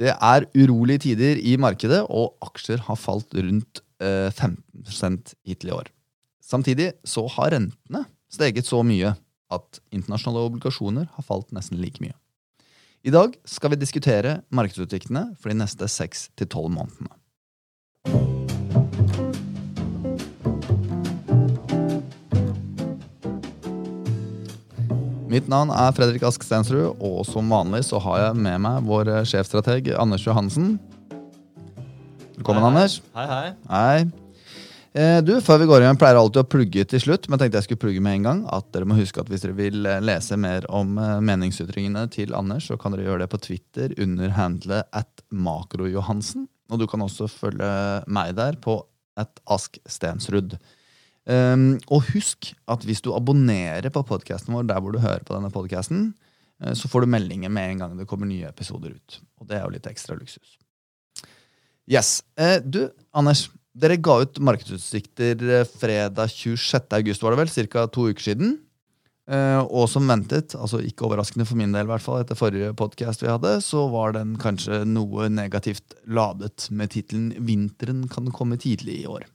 Det er urolige tider i markedet, og aksjer har falt rundt eh, 15 hittil i år. Samtidig så har rentene steget så mye at internasjonale obligasjoner har falt nesten like mye. I dag skal vi diskutere markedsutsiktene for de neste seks til tolv månedene. Mitt navn er Fredrik Ask Stensrud, og som vanlig så har jeg med meg vår sjefstrateg Anders Johansen. Velkommen, Hei. Anders. Hei, hei. Hei. Eh, Du, Før vi går igjen pleier pleier alltid å plugge til slutt, men jeg tenkte jeg skulle plugge med en gang. At dere må huske at Hvis dere vil eh, lese mer om eh, meningsytringene til Anders, så kan dere gjøre det på Twitter under handlet at makrojohansen. Og du kan også følge meg der på at askstensrud. Stensrud. Um, og husk at hvis du abonnerer på podkasten vår der hvor du hører på denne podcasten, eh, så får du meldinger med en gang det kommer nye episoder ut. Og det er jo litt ekstra luksus. Yes. Eh, du, Anders. Dere ga ut markedsutsikter eh, fredag 26. august, var det vel? Ca. to uker siden. Og som ventet, altså ikke overraskende for min del, i hvert fall, etter forrige podcast vi hadde, så var den kanskje noe negativt ladet med tittelen 'Vinteren kan komme tidlig i år'.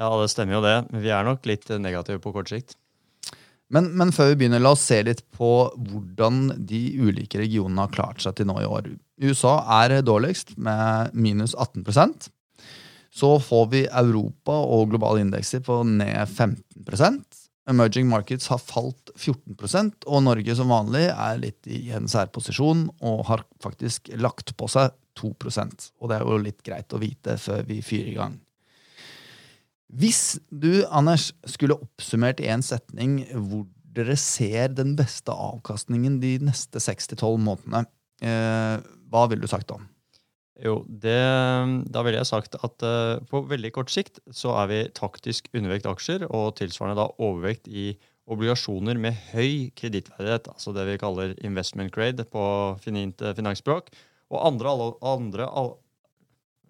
Ja, det stemmer jo det. Men vi er nok litt negative på kort sikt. Men, men før vi begynner, la oss se litt på hvordan de ulike regionene har klart seg til nå i år. USA er dårligst, med minus 18% Så får vi Europa og globale indekser på ned 15% Emerging markets har falt 14% og Norge som vanlig er litt i en særposisjon og har faktisk lagt på seg 2% Og det er jo litt greit å vite før vi fyrer i gang. Hvis du, Anders, skulle oppsummert i en setning hvor dere ser den beste avkastningen de neste 6-12 månedene, eh, hva ville du sagt da? Jo, det, da ville jeg sagt at eh, på veldig kort sikt så er vi taktisk undervekt aksjer, og tilsvarende da overvekt i obligasjoner med høy kredittverdighet, altså det vi kaller investment grade på finint eh, finansspråk. Og andre, alle, andre all,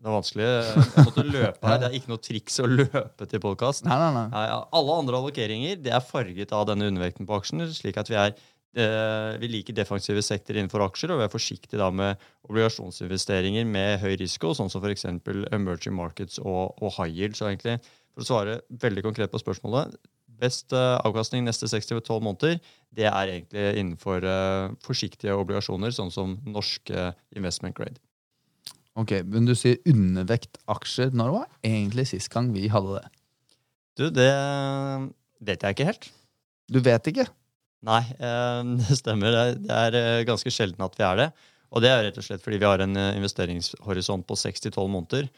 Det er vanskelig. Jeg måtte løpe her. Det er ikke noe triks å løpe til podkast. Alle andre allokeringer det er farget av denne undervekten på aksjene, slik at vi er eh, vi liker defensive sektorer innenfor aksjer, og vi er forsiktige da med obligasjonsinvesteringer med høy risiko, sånn som f.eks. emerging markets og, og high yield. Så egentlig, for å svare veldig konkret på spørsmålet, best eh, avkastning neste 6-12 måneder, det er egentlig innenfor eh, forsiktige obligasjoner, sånn som norske investment grade. Ok, Men du sier undervekt aksjer. Når var egentlig sist gang vi hadde det? Du, det vet jeg ikke helt. Du vet ikke? Nei, eh, det stemmer. Det er- eh, ganske sjelden at vi er det. Og det er rett og slett fordi vi har en eh, investeringshorisont på 6-12 måneder.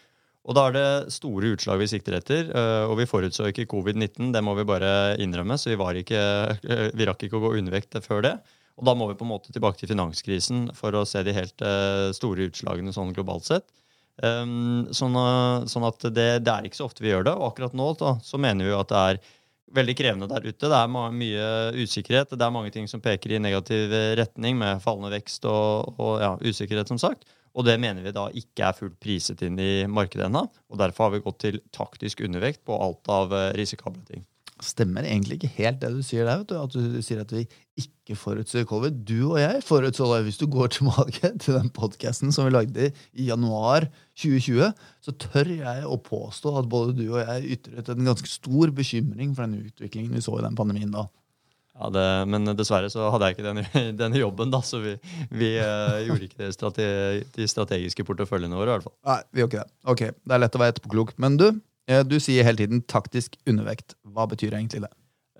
Og da er det store utslag vi sikter etter. eh, Og vi forutså ikke covid-19, det må vi bare innrømme. Så vi, var ikke, eh, vi rakk ikke å gå undervekt før det. Og da må vi på en måte tilbake til finanskrisen for å se de helt eh, store utslagene sånn globalt sett. Um, sånn, eh, sånn at det, det er ikke så ofte vi gjør det. Og akkurat nå da, så mener vi jo at det er veldig krevende der ute. Det er mye usikkerhet. Det er mange ting som peker i negativ eh, retning, med fallende vekst og, og ja, usikkerhet, som sagt. Og det mener vi da ikke er fullt priset inn i markedet ennå. Og derfor har vi gått til taktisk undervekt på alt av risikable ting. Stemmer egentlig ikke helt det du sier der. vet du, At du sier at vi ikke forutser covid. Du og jeg forutså det. Hvis du går tilbake til den podkasten som vi lagde i januar 2020, så tør jeg å påstå at både du og jeg ytret en ganske stor bekymring for den utviklingen vi så i den pandemien da. Ja, det, men dessverre så hadde jeg ikke denne, denne jobben, da, så vi, vi uh, gjorde ikke det strate, de strategiske porteføljene våre. i hvert fall. Nei, vi gjorde ikke det. Ok, Det er lett å være etterpåklok. Men du, du sier hele tiden taktisk undervekt. Hva betyr egentlig det?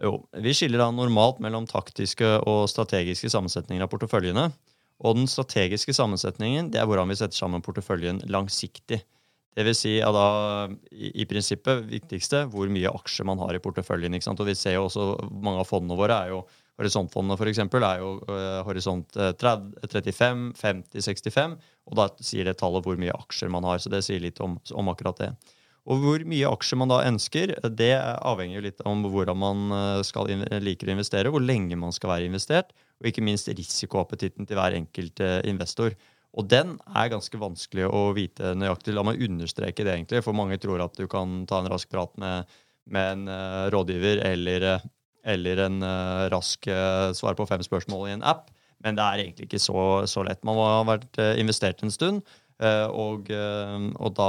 Jo, Vi skiller da normalt mellom taktiske og strategiske sammensetninger av porteføljene. Og den strategiske sammensetningen det er hvordan vi setter sammen porteføljen langsiktig. Det vil si ja, da, i, i prinsippet viktigste hvor mye aksjer man har i porteføljen. ikke sant? Og vi ser jo også Mange av fondene våre er jo Horisontfondene for eksempel, er jo uh, horisont øh, 30, 35, 50, 65. Og da sier det tallet hvor mye aksjer man har. Så det sier litt om, om akkurat det. Og hvor mye aksjer man da ønsker, det avhenger litt om hvordan man øh, skal liker å investere, hvor lenge man skal være investert, og ikke minst risikoappetitten til hver enkelt øh, investor. Og den er ganske vanskelig å vite nøyaktig. La meg understreke det, egentlig, for mange tror at du kan ta en rask prat med, med en uh, rådgiver eller, uh, eller en uh, rask svar på fem spørsmål i en app. Men det er egentlig ikke så, så lett. Man må ha vært investert en stund. Og, og da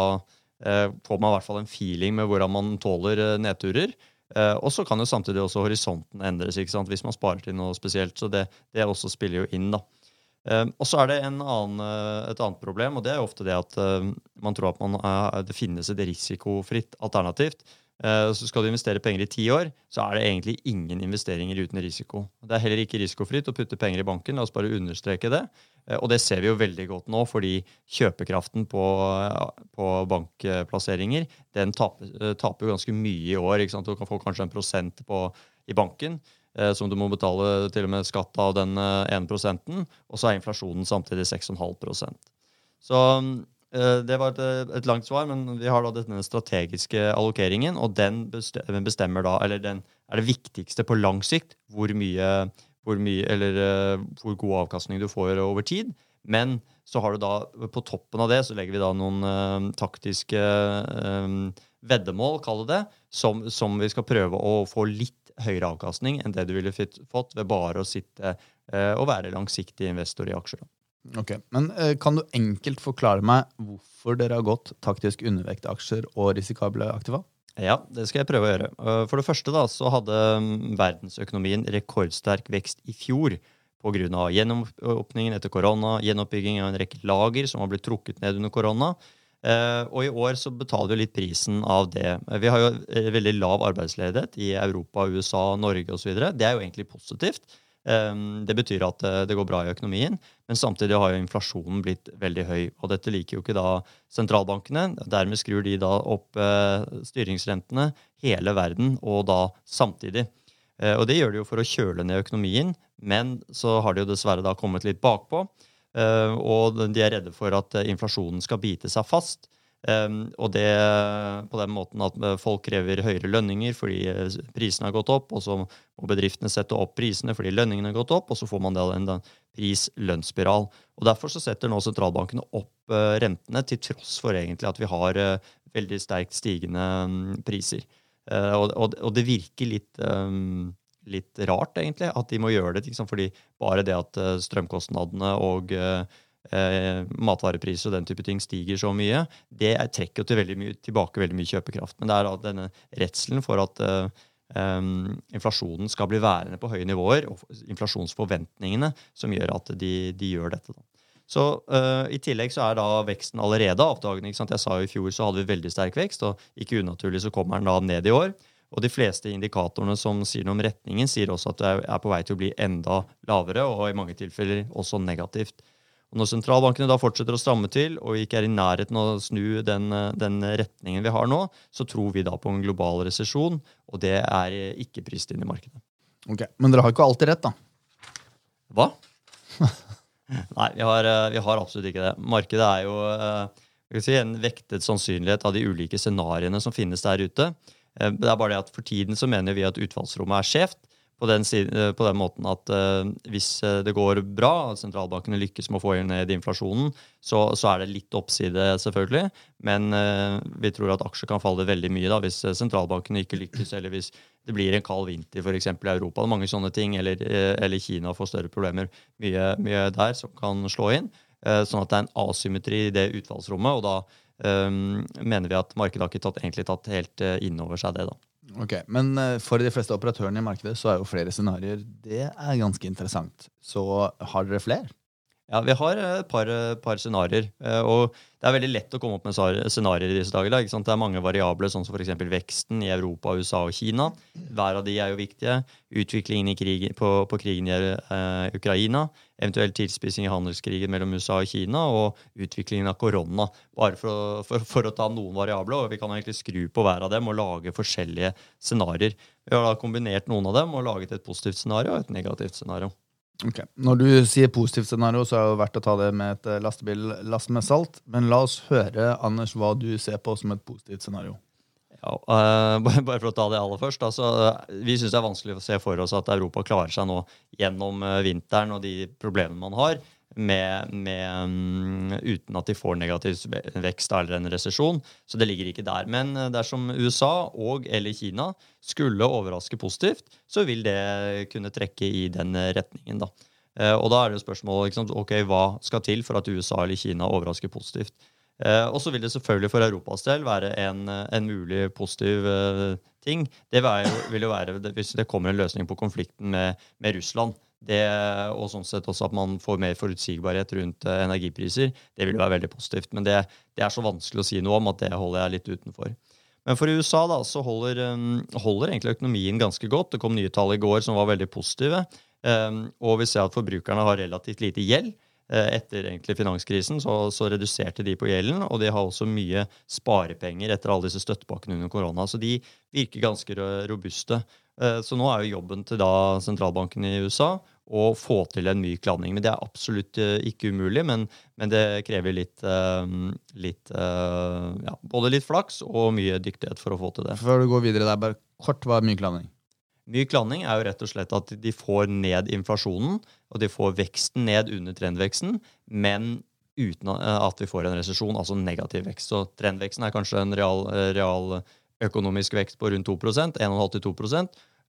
får man i hvert fall en feeling med hvordan man tåler nedturer. Og så kan jo samtidig også horisonten endres ikke sant? hvis man sparer til noe spesielt. Så det, det også spiller jo inn. da. Og så er det annen, et annet problem, og det er jo ofte det at man tror at man, det finnes et risikofritt alternativt. Eh, så skal du investere penger i ti år, så er det egentlig ingen investeringer uten risiko. Det er heller ikke risikofritt å putte penger i banken. La oss bare understreke det. Eh, og det ser vi jo veldig godt nå, fordi kjøpekraften på, på bankplasseringer den taper, taper, jo ganske mye i år. Du kan få kanskje en prosent på, i banken som du må betale til og med skatt av den ene prosenten. Og så er inflasjonen samtidig 6,5% Så Eh, det var et, et, langt svar, men vi har da denne strategiske allokeringen, og den bestemmer da, eller den er det viktigste på lang sikt hvor mye, hvor mye eller eh, hvor god avkastning du får over tid. Men så har du da på toppen av det så legger vi da noen uh, taktiske uh, veddemål, kall det det, som, som, vi skal prøve å få litt høyere avkastning enn det du ville fått ved bare å sitte uh, og være langsiktig investor i aksjer. Ok, Men eh, kan du enkelt forklare meg hvorfor dere har gått taktisk undervekt aksjer og risikable aktiva? Ja, det skal jeg prøve å gjøre. Eh, for det første da, så hadde mm, verdensøkonomien rekordsterk vekst i fjor pga. gjenåpningen etter korona, gjenoppbygging av en rekke lager som har blitt trukket ned under korona. Eh, og i år så betaler vi litt prisen av det. Vi har jo veldig lav arbeidsledighet i Europa, USA, Norge osv. Det er jo egentlig positivt. Ehm, det betyr at eh, det går bra i økonomien, men samtidig har jo inflasjonen blitt veldig høy. Og dette liker jo ikke da sentralbankene. Dermed skrur de da opp eh, styringsrentene hele verden, og da samtidig. Eh, og det gjør de jo for å kjøle ned økonomien, men så har de jo dessverre da kommet litt bakpå. Og de er redde for at inflasjonen skal bite seg fast. Um, og det på den måten at eh, folk krever høyere lønninger fordi eh, prisene har gått opp, og så må bedriftene sette opp prisene fordi lønningene har gått opp, og så får man da en pris-lønnsspiral. Og Derfor så setter nå sentralbankene opp uh, rentene, til tross for egentlig at vi har uh, veldig sterkt stigende um, priser. Uh, og, det virker litt, litt rart, egentlig, at de må gjøre det. Liksom, fordi bare det at strømkostnadene og eh, matvarepriser og den type ting stiger så mye, det trekker til veldig mye, tilbake veldig mye kjøpekraft. Men det er denne redselen for at eh, Um, inflasjonen skal bli værende på høye nivåer, og inflasjonsforventningene som gjør at de, de gjør dette. Da. Så uh, I tillegg så er da veksten allerede avtagende. Jeg sa jo I fjor så hadde vi veldig sterk vekst, og ikke unaturlig så kommer den da ned i år. Og De fleste indikatorene som sier noe om retningen, sier også at det er på vei til å bli enda lavere, og i mange tilfeller også negativt. Og Når sentralbankene da fortsetter å stramme til og ikke er i nærheten av å snu den, den retningen vi har nå, så tror vi da på en global resesjon, og det er ikke prist inn i markedet. Ok, Men dere har ikke alltid rett, da? Hva? Nei, vi har, vi har, absolutt ikke det. Markedet er jo eh, si, en vektet sannsynlighet av de ulike scenarioene som finnes der ute. Eh, det er bare det at For tiden så mener vi at utfallsrommet er skjevt på den, eh, på den, måten at uh, hvis eh, det går bra, at sentralbankene lykkes med å få ned inflasjonen, så, så, er det litt oppside, selvfølgelig. Men uh, vi tror at aksjer kan falle veldig mye da, hvis sentralbankene ikke lykkes, eller hvis det blir en kald vinter f.eks. i Europa. Mange sånne ting, eller, eller Kina får større problemer. Mye, mye, der som kan slå inn. Uh, sånn at det er en asymmetri i det utfallsrommet. og da mener vi at markedet har ikke tatt, egentlig tatt helt inn over seg det. da. Ok, Men eh, for de fleste operatørene i markedet så er jo flere scenarioer det er ganske interessant. Så har dere flere? Ja, vi har et par, par scenarioer. Eh, og det er veldig lett å komme opp med scenarioer i disse dager. Da, Det er mange variabler, sånn som f.eks. veksten i Europa, USA og Kina. Hver av de er jo viktige. Utviklingen krig, på, på, krigen i uh, Ukraina. Eventuell tilspissing i handelskrigen mellom USA og Kina. Og utviklingen av korona. Bare for å, for, for å, ta noen variabler. og Vi kan egentlig skru på hver av dem og lage forskjellige scenarioer. Vi har da kombinert noen av dem og laget et positivt scenario og et negativt scenario. Ok, Når du sier positivt scenario, så er det verdt å ta det med et eh, lastebillass med salt. Men la oss høre, Anders, hva du ser på som et positivt scenario. Ja, uh, bare for å ta det aller først. Altså, vi syns det er vanskelig å se for oss at Europa klarer seg nå gjennom vinteren og de problemene man har med, med, um, uten at de får negativ vekst eller en resesjon. Så det ligger ikke der. Men eh, dersom USA og eller Kina skulle overraske positivt, så vil det kunne trekke i den retningen. da. Eh, og da er det jo spørsmålet ok, hva skal til for at USA eller Kina overrasker positivt. Eh, og så vil det selvfølgelig for Europas del være en, en mulig positiv eh, ting. Det vil jo være hvis det kommer en løsning på konflikten med, med Russland. Det, og sånn sett også at man får mer forutsigbarhet rundt eh, energipriser. Det vil jo være veldig positivt. Men det, det, er så vanskelig å si noe om at det holder jeg litt utenfor. Men for USA da, så holder, um, holder egentlig økonomien ganske godt. Det kom nye tall i går som var veldig positive. Um, og vi ser at forbrukerne har relativt lite gjeld. Etter egentlig finanskrisen så, så, reduserte de på gjelden, og de har også mye sparepenger etter alle disse støttepakkene under korona. Så de virker ganske robuste. Uh, så nå er jo jobben til da sentralbanken i USA å få til en myk landing. Men det er absolutt uh, ikke umulig, men, men, det krever litt, uh, litt ja, både litt flaks og mye dyktighet for å få til det. Før du går videre der, bare kort, hva er myk landing? Myk landing er jo rett og slett at de får ned inflasjonen, og de får veksten ned under trendveksten, men uten at vi får en resesjon, altså negativ vekst. Så trendveksten er kanskje en real, real økonomisk vekst på rundt 2 1,5-2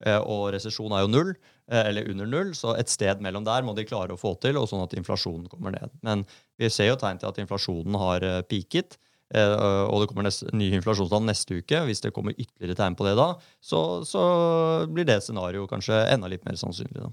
Eh, og resesjon er jo null, eh, eller under null, så et sted mellom der må de klare å få til, og sånn at inflasjonen kommer ned. Men vi ser jo tegn til at inflasjonen har eh, peaket. Og det kommer neste, nye inflasjonstall neste uke. Hvis det kommer ytterligere tegn på det da, så, så blir det scenarioet kanskje enda litt mer sannsynlig. Da.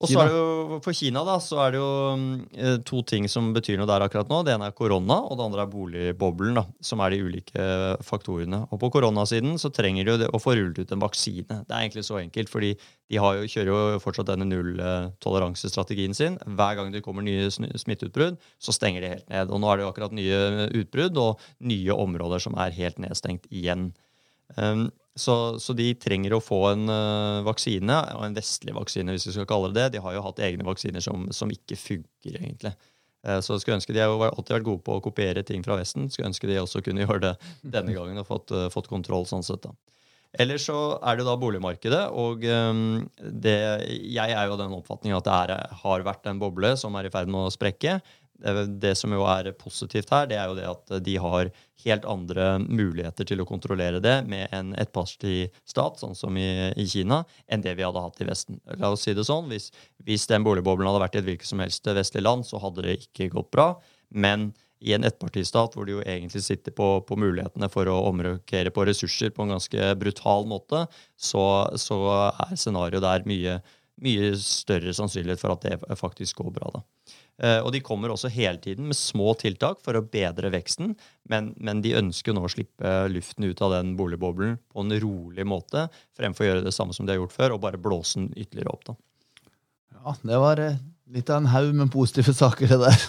Og så er det jo, For Kina da, så er det jo mm, to ting som betyr noe der akkurat nå. Det ene er korona, og det andre er boligboblen. da, Som er de ulike faktorene. Og På koronasiden så trenger de jo å få rullet ut en vaksine. Det er egentlig så enkelt, fordi de jo, kjører jo fortsatt denne nulltoleransestrategien sin. Hver gang det kommer nye smitteutbrudd, så stenger de helt ned. Og Nå er det jo akkurat nye utbrudd og nye områder som er helt nedstengt igjen. Um, så, så, de trenger å få en uh, vaksine, og en vestlig vaksine, hvis vi skal kalle det det. De har jo hatt egne vaksiner som, som ikke funker, egentlig. Uh, så skulle ønske De har alltid vært gode på å kopiere ting fra Vesten. Skulle ønske de også kunne gjøre det denne gangen og fått, uh, fått kontroll. sånn sett da. Ellers så er det da boligmarkedet. Og um, det, jeg er jo av den oppfatning at det er, har vært en boble som er i ferd med å sprekke. Eh, det som jo er positivt her, det er jo det at de har helt andre muligheter til å kontrollere det med en ettpartistat, sånn som i, i, Kina, enn det vi hadde hatt i Vesten. La oss si det sånn, Hvis, hvis den boligboblen hadde vært i et hvilket som helst vestlig land, så hadde det ikke gått bra. Men i en ettpartistat hvor de jo egentlig sitter på, på mulighetene for å omrokere på ressurser på en ganske brutal måte, så, så er scenarioet der mye, mye større sannsynlighet for at det faktisk går bra. da. Eh, og de kommer også hele tiden med små tiltak for å bedre veksten, men, men de ønsker nå å slippe luften ut av den boligboblen på en rolig måte, fremfor å gjøre det samme som de har gjort før, og bare blåse den ytterligere opp. da. Ja, det var eh, litt av en haug med positive saker, det der.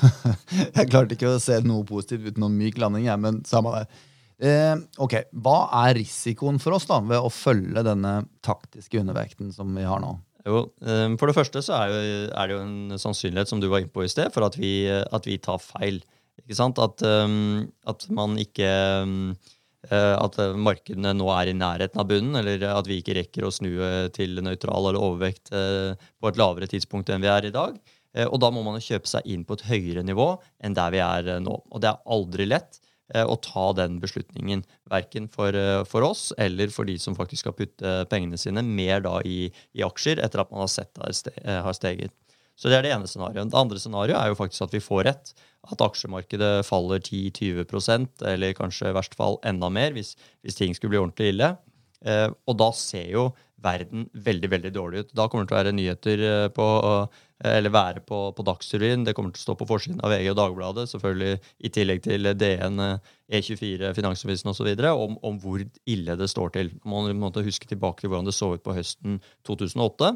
jeg klarte ikke å se noe positivt uten noen myk landing, jeg, men samme det. Eh, ok, Hva er risikoen for oss da ved å følge denne taktiske undervekten som vi har nå? Jo, ehm, For det første så er, jo, er, det jo en sannsynlighet som du var inne på i sted, for at vi, at vi tar feil. Ikke sant? At, um, at man ikke um, At markedene nå er i nærheten av bunnen, eller at vi ikke rekker å snu til nøytral eller overvekt uh, på et lavere tidspunkt enn vi er i dag. Og da må man jo kjøpe seg inn på et høyere nivå enn der vi er nå. Og det er aldri lett. Eh, å ta den beslutningen. Verken for, eh, for, oss eller for de som faktisk skal putte pengene sine mer da i, i aksjer etter at man har sett det eh, har steget. Så Det er det ene scenarioet. Det andre scenarioet er jo faktisk at vi får rett. At aksjemarkedet faller 10-20% eller kanskje i verst fall enda mer hvis, hvis ting skulle bli ordentlig ille. Og da ser jo verden veldig veldig dårlig ut. Da kommer det til å være nyheter på eller være på, på Dagsrevyen. Det kommer til å stå på forsiden av VG og Dagbladet, selvfølgelig i tillegg til DN, E24, Finansavisen osv., om, om hvor ille det står til. Man må huske tilbake til hvordan det så ut på høsten 2008.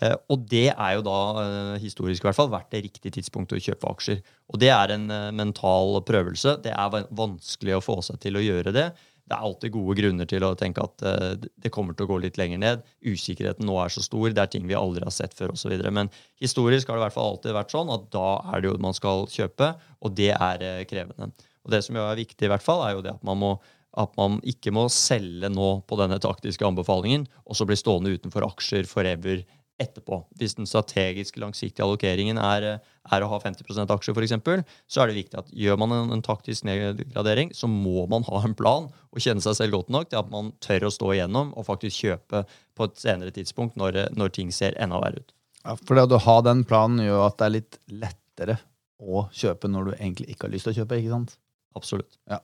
Eh, og det er jo da, eh, historisk i hvert fall, vært det riktige tidspunktet å kjøpe aksjer. Og det er en eh, mental prøvelse. Det er vanskelig å få seg til å gjøre det det er alltid gode grunner til å tenke at uh, det kommer til å gå litt lenger ned. Usikkerheten nå er så stor, det er ting vi aldri har sett før osv. Men historisk har det i hvert fall alltid vært sånn at da er det jo man skal kjøpe, og det er uh, krevende. Og Det som er viktig, i hvert fall, er jo det at man, må, at man ikke må selge nå på denne taktiske anbefalingen, og så bli stående utenfor aksjer forever etterpå. Hvis den strategiske, langsiktige allokeringen er, er å ha 50% aksjer, f.eks., så er det viktig at gjør man en, en, taktisk nedgradering, så må man ha en plan og kjenne seg selv godt nok til at man tør å stå igjennom og faktisk kjøpe på et senere tidspunkt når, når ting ser enda verre ut. Ja, for det å ha den planen gjør at det er litt lettere å kjøpe når du egentlig ikke har lyst til å kjøpe. ikke sant? Absolutt. Ja.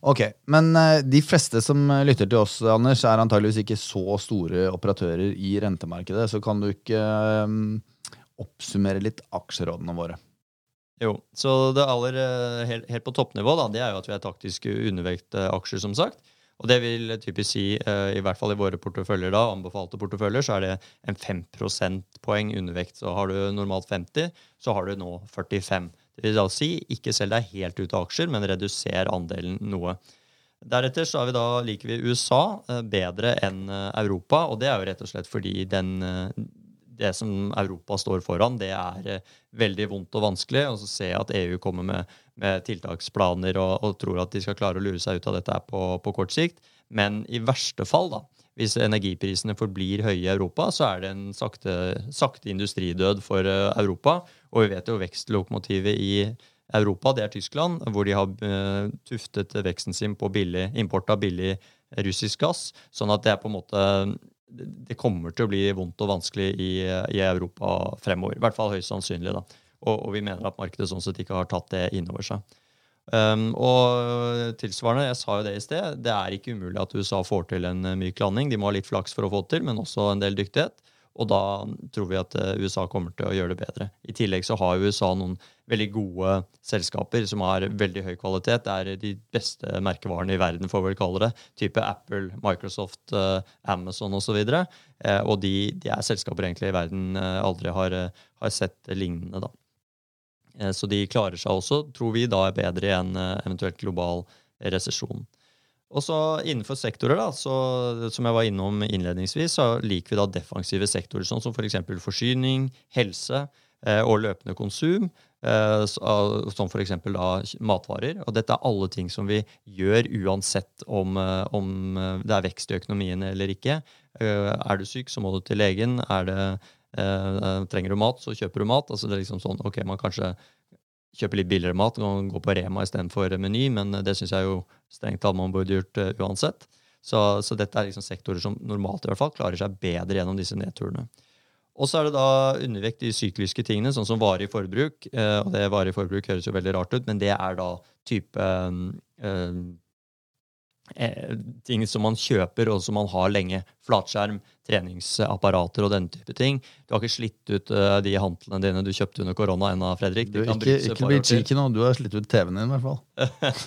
Ok, Men uh, de fleste som lytter til oss, Anders, er antageligvis ikke så store operatører i rentemarkedet. Så kan du ikke um, oppsummere litt aksjerådene våre? Jo, så det aller helt, på toppnivå da, det er jo at vi er taktisk undervekt aksjer, som sagt. Og det vil typisk si, i hvert fall i våre porteføljer da, anbefalte porteføljer, så er det en 5 prosentpoeng undervekt. Så har du normalt 50, så har du nå 45. Det vil da si ikke selg deg helt ut av aksjer, men reduser andelen noe. Deretter så vi da, liker vi USA bedre enn Europa, og det er jo rett og slett fordi den, det som Europa står foran, det er eh, veldig vondt og vanskelig. Og så ser jeg at EU kommer med, med tiltaksplaner og, og, tror at de skal klare å lure seg ut av dette på, på kort sikt. Men i verste fall, da, hvis energiprisene forblir høye i Europa, så er det en sakte, sakte industridød for eh, Europa. Og vi vet jo vekstlokomotivet i Europa, det er Tyskland, hvor de har uh, tuftet veksten sin på billig, import av billig russisk gass. Sånn at det er på en måte det kommer til å bli vondt og vanskelig i, i Europa fremover. I hvert fall høyst sannsynlig. da. Og, og, vi mener at markedet sånn sett ikke har tatt det inn over seg. Um, og tilsvarende, jeg sa jo det i sted, det er ikke umulig at USA får til en myk landing. De må ha litt flaks for å få det til, men også en del dyktighet. Og da tror vi at eh, USA kommer til å gjøre det bedre. I tillegg så har USA noen veldig gode selskaper som har veldig høy kvalitet. Det er de beste merkevarene i verden, får vi vel kalle det. Type Apple, Microsoft, Amazon osv. Og, så uh, og de, de, er selskaper egentlig i verden aldri har, har, sett lignende. da. Så de klarer seg også, tror vi, da er bedre i en eventuelt global resesjon. Og så Innenfor sektorer, da, så, som jeg var innom innledningsvis, så liker vi da defensive sektorer, sånn som f.eks. For forsyning, helse eh, og løpende konsum. Eh, som f.eks. matvarer. Og dette er alle ting som vi gjør uansett om, eh, om eh, det er vekst i økonomien eller ikke. Eh, er du syk, så må du til legen. Er det, eh, trenger du mat, så kjøper du mat. Altså det er liksom sånn, ok, man kanskje kjøper litt billigere mat og gå på Rema istedenfor Meny, men det syns jeg jo strengt tatt man burde gjort uh, uansett. Så, så, dette er liksom sektorer som normalt i hvert fall klarer seg bedre gjennom disse nedturene. Og så er det da undervekt i sykliske tingene, sånn som varig forbruk. Eh, og det varig forbruk høres jo veldig rart ut, men det er da type uh, Eh, ting som man kjøper og som man har lenge. Flatskjerm, treningsapparater og den type ting. Du har ikke slitt ut uh, de hantlene dine du kjøpte under korona ennå, Fredrik. Du, ikke ikke bli cheeky nå, du har slitt ut TV-en din i hvert fall.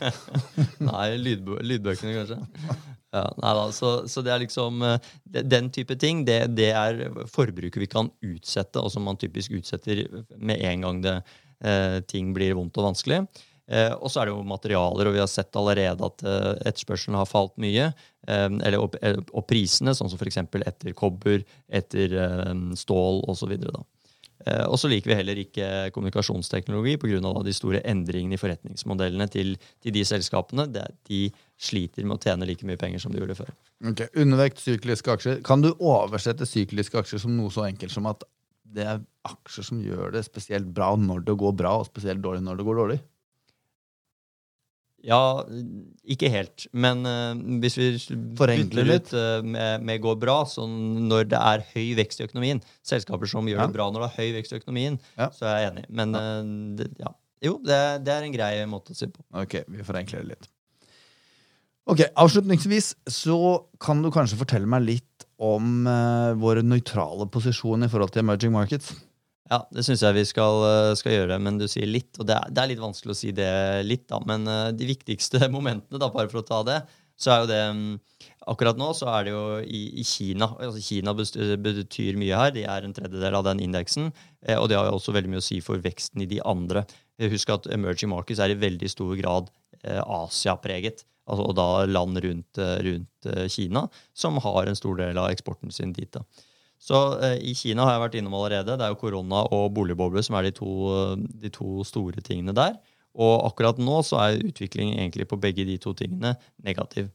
nei, lydbø lydbøkene kanskje. Ja, da, så, så, det er liksom uh, Den type ting, det, det, er forbruket vi kan utsette, og som man typisk utsetter med en gang det, uh, ting blir vondt og vanskelig. Eh, og så er det jo materialer, og vi har sett allerede at eh, etterspørselen har falt mye. Eh, eller, og, og, prisene, sånn som f.eks. etter kobber, etter stål osv. Og så liker vi heller ikke kommunikasjonsteknologi pga. de store endringene i forretningsmodellene til, til de selskapene. De sliter med å tjene like mye penger som de gjorde før. Ok, Undervekt sykliske aksjer. Kan du oversette sykliske aksjer som noe så enkelt som at det er aksjer som gjør det spesielt bra når det går bra, og spesielt dårlig når det går dårlig? Ja, ikke helt. Men uh, hvis vi forenkler litt uh, med, med, går bra, så når det er høy vekst i økonomien Selskaper som gjør ja. det bra når det er høy vekst i økonomien, ja. så er jeg enig. Men uh, det, ja. jo, det, det, er en grei måte å si på. Ok, vi forenkler det litt. Ok, Avslutningsvis så kan du kanskje fortelle meg litt om våre nøytrale posisjoner i forhold til emerging markets. Ja, det syns jeg vi skal, eh, skal, gjøre, men du sier litt. Og det er, det er, litt vanskelig å si det litt, da. Men uh, de viktigste momentene, da, bare for å ta det, så er jo det um, Akkurat nå så er det jo i, i Kina. altså Kina betyr mye her. De er en tredjedel av den indeksen. Eh, og det har jo også veldig mye å si for veksten i de andre. Husk at emerging markets er i veldig stor grad eh, Asia-preget. Altså, og da land rundt, rundt eh, Kina, som har en stor del av eksporten sin dit. da. Så eh, I Kina har jeg vært innom allerede. Det er jo korona og boligboble som er de to, de to, store tingene der. Og akkurat nå så er utviklingen egentlig på begge de to tingene negativ.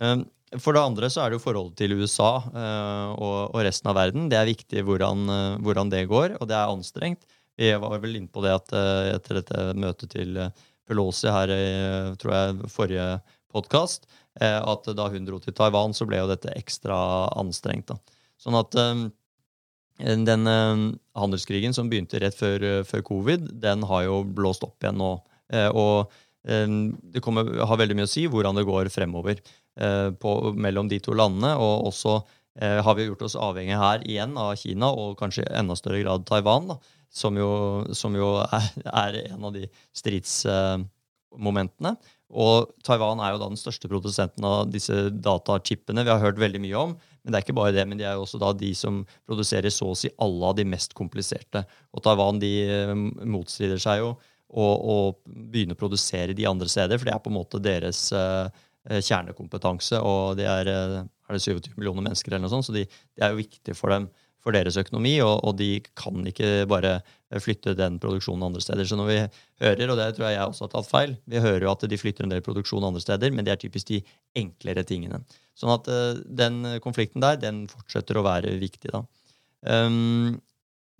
Um, for det andre så er det jo forholdet til USA uh, og, resten av verden. Det er viktig hvordan, uh, hvordan, det går, og det er anstrengt. Vi var vel inne på det at etter dette møtet til Pelosi her i tror jeg, forrige podkast, at da hun dro til Taiwan, så ble jo dette ekstra anstrengt. da. Sånn at um, den eh, handelskrigen som begynte rett før, eh, før, covid, den har jo blåst opp igjen nå. Eh, og det kommer, har veldig mye å si hvordan det går fremover på, mellom de to landene. Og også har vi gjort oss avhengige her igjen av Kina, og kanskje i enda større grad Taiwan, da, som jo, som jo er, er, en av de stridsmomentene. Og Taiwan er jo da den største produsenten av disse datachipene vi har hørt veldig mye om. Men det er ikke bare det, men de er jo også da de som produserer så å si alle av de mest kompliserte. Og Taiwan de eh, motstrider seg jo og begynne å produsere de andre steder, for det er på en måte deres uh, kjernekompetanse. Og det er, er det 27 millioner mennesker, eller noe sånt, så de, det er jo viktig for dem for deres økonomi, og, og, de kan ikke bare flytte den produksjonen andre steder. Så når vi hører, og det tror jeg jeg også har tatt feil, vi hører jo at de flytter en del produksjon andre steder, men det er typisk de enklere tingene. Sånn at uh, den konflikten der, den fortsetter å være viktig, da. Um,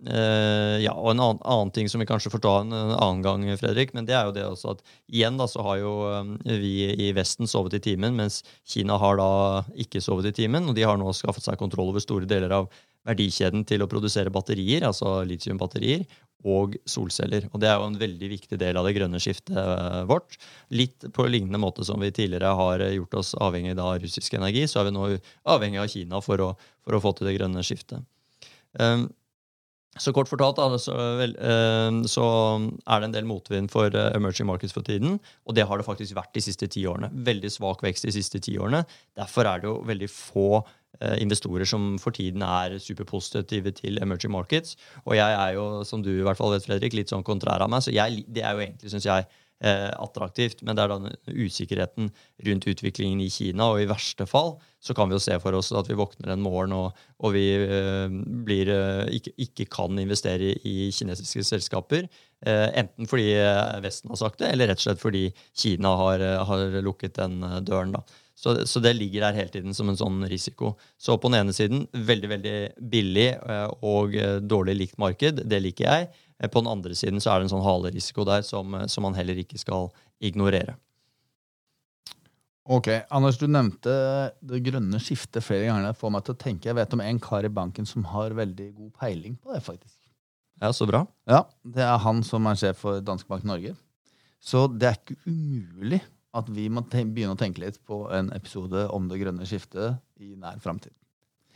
uh, ja, og en annen, annen, ting som vi kanskje får ta en, en, annen gang, Fredrik, men det er jo det også at igjen da så har jo um, vi i Vesten sovet i timen, mens Kina har da ikke sovet i timen, og de har nå skaffet seg kontroll over store deler av verdikjeden til å produsere batterier, altså litiumbatterier, og solceller. Og Det er jo en veldig viktig del av det grønne skiftet eh, vårt. Litt på lignende måte som vi tidligere har gjort oss avhengig av russisk energi, så er vi nå avhengig av Kina for å, for å få til det grønne skiftet. Um, så kort fortalt da, så, er det en del motvind for uh, emerging markets for tiden. Og det har det faktisk vært de siste ti årene. Veldig svak vekst de siste ti årene. Derfor er det jo veldig få Eh, investorer som for tiden er superpositive til emerging markets. Og jeg er jo, som du i hvert fall vet, Fredrik, litt sånn kontrær av meg, så jeg, det er jo egentlig, syns jeg, eh, attraktivt. Men det er da usikkerheten rundt utviklingen i Kina, og i verste fall så kan vi jo se for oss at vi våkner en morgen og, og vi eh, blir, eh, ikke, ikke, kan investere i kinesiske selskaper. Eh, enten fordi Vesten har sagt det, eller rett og slett fordi Kina har, har lukket den døren. da. Så, så, det ligger der hele tiden som en sånn risiko. Så på den ene siden veldig veldig billig eh, og eh, dårlig likt marked. Det liker jeg. Eh, på den andre siden så er det en sånn halerisiko der som, som man heller ikke skal ignorere. Ok, Anders, du nevnte det grønne skiftet flere ganger. Det får meg til å tenke, Jeg vet om en kar i banken som har veldig god peiling på det. faktisk. Ja, Så bra. Ja, Det er han som er sjef for Danske Bank Norge. Så det er ikke umulig at vi må begynne å tenke litt på en episode om det grønne skiftet i nær framtid.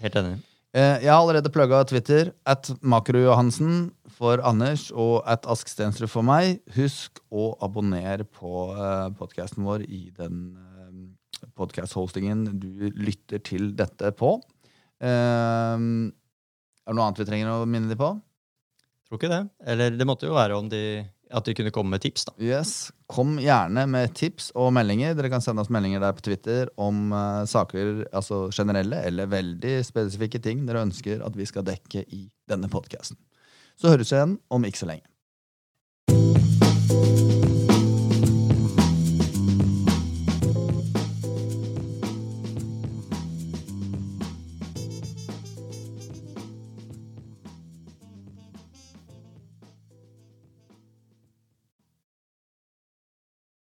Helt enig. Eh, jeg har allerede plugga Twitter. At Makro-Johansen for Anders og at Ask Stensrud for meg. Husk å abonnere på eh, podkasten vår i den eh, podkast-hostingen du lytter til dette på. Er det noe annet vi trenger å minne dem på? Tror ikke det. Eller det måtte jo være om de at de kunne komme med tips. da. Yes, Kom gjerne med tips og meldinger. Dere kan sende oss meldinger der på Twitter om uh, saker, altså generelle eller veldig spesifikke ting dere ønsker at vi skal dekke i denne podkasten. Så høres vi igjen om ikke så lenge.